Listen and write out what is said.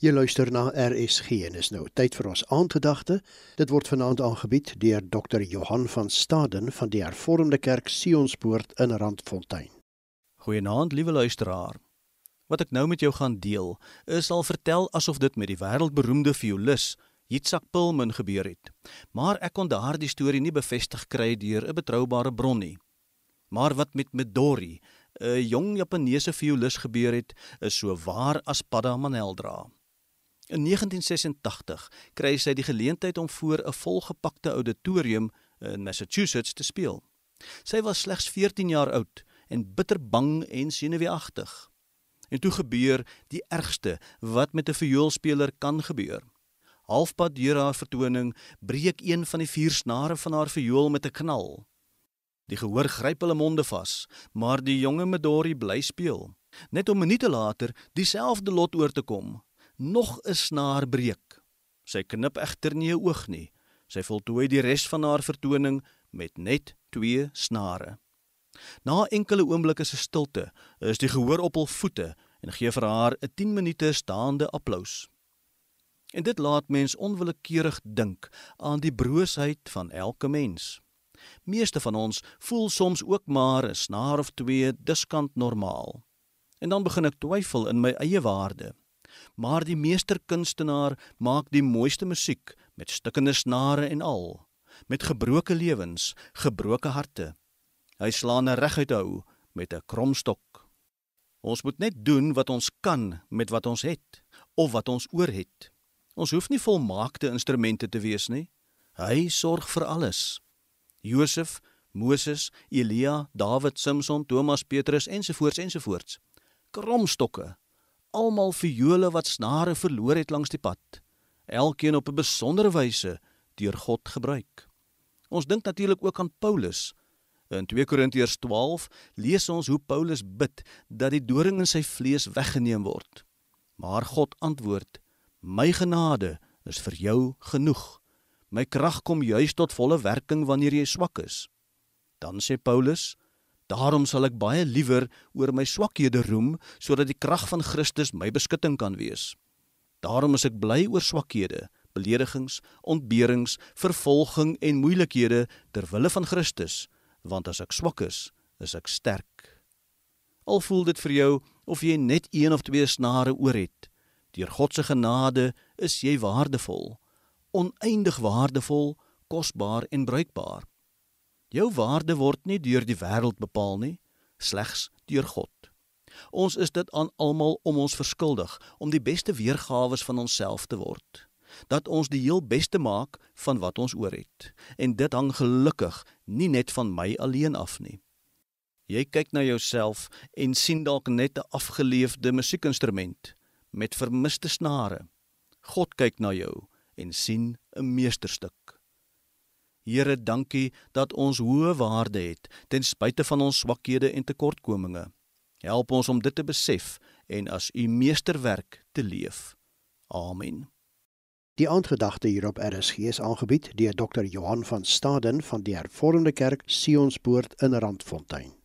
Jy luister na RSG en is nou tyd vir ons aandgedagte. Dit word vanaand aangebied deur Dr. Johan van Staden van die Hervormde Kerk Sionspoort in Randfontein. Goeienaand, liewe luisteraar. Wat ek nou met jou gaan deel, is al vertel asof dit met die wêreldberoemde violis Yitzhak Pullman gebeur het. Maar ek kon daardie storie nie bevestig kry deur 'n betroubare bron nie. Maar wat met Midori, 'n jong Japaneese violis gebeur het, is so waar as Padda Maneldra. In 1986 kry sy die geleentheid om voor 'n volgepakte auditorium in Massachusetts te speel. Sy was slegs 14 jaar oud en bitter bang en senuweeagtig. En toe gebeur die ergste wat met 'n vioolspeler kan gebeur. Halfpad deur haar vertoning breek een van die vier snare van haar viool met 'n knal. Die gehoor gryp hulle monde vas, maar die jonge Midori bly speel, net om minute later dieselfde lot oor te kom nog 'n snaar breek. Sy knip egter nie 'n oog nie. Sy voltooi die res van haar vertoning met net 2 snare. Na enkele oomblikke se stilte is die gehoor op hul voete en gee vir haar 'n 10 minute staande applous. En dit laat mens onwillekeurig dink aan die broosheid van elke mens. Meeste van ons voel soms ook maar 'n snaar of twee diskant normaal. En dan begin ek twyfel in my eie waarde maar die meesterkunstenaar maak die mooiste musiek met stikkende snare en al, met gebroke lewens, gebroke harte. Hy slaan 'n reguit hou met 'n kromstok. Ons moet net doen wat ons kan met wat ons het of wat ons oor het. Ons hoef nie volmaakte instrumente te wees nie. Hy sorg vir alles. Josef, Moses, Elia, Dawid, Samson, Thomas, Petrus ensovoorts ensovoorts. Kromstokke almal viole wat snare verloor het langs die pad, elkeen op 'n besondere wyse deur God gebruik. Ons dink natuurlik ook aan Paulus. In 2 Korintiërs 12 lees ons hoe Paulus bid dat die doring in sy vlees weggeneem word. Maar God antwoord: "My genade is vir jou genoeg. My krag kom juis tot volle werking wanneer jy swak is." Dan sê Paulus: Daarom sal ek baie liewer oor my swakhede roem sodat die krag van Christus my beskutting kan wees. Daarom is ek bly oor swakhede, beledigings, ontberings, vervolging en moeilikhede ter wille van Christus, want as ek swak is, is ek sterk. Al voel dit vir jou of jy net een of twee snare oor het, deur God se genade is jy waardevol, oneindig waardevol, kosbaar en bruikbaar. Jou waarde word nie deur die wêreld bepaal nie, slegs deur God. Ons is dit aan almal om ons verskuldig om die beste weergawe van onsself te word. Dat ons die heel beste maak van wat ons oor het. En dit hang gelukkig nie net van my alleen af nie. Jy kyk na jouself en sien dalk net 'n afgeleefde musiekinstrument met vermiste snare. God kyk na jou en sien 'n meesterstuk. Here, dankie dat ons hoë waarde het ten spyte van ons swakhede en tekortkominge. Help ons om dit te besef en as u meesterwerk te leef. Amen. Die aandgedagte hierop RSG is aangebied deur Dr. Johan van Staden van die Hervormde Kerk Sionspoort in Randfontein.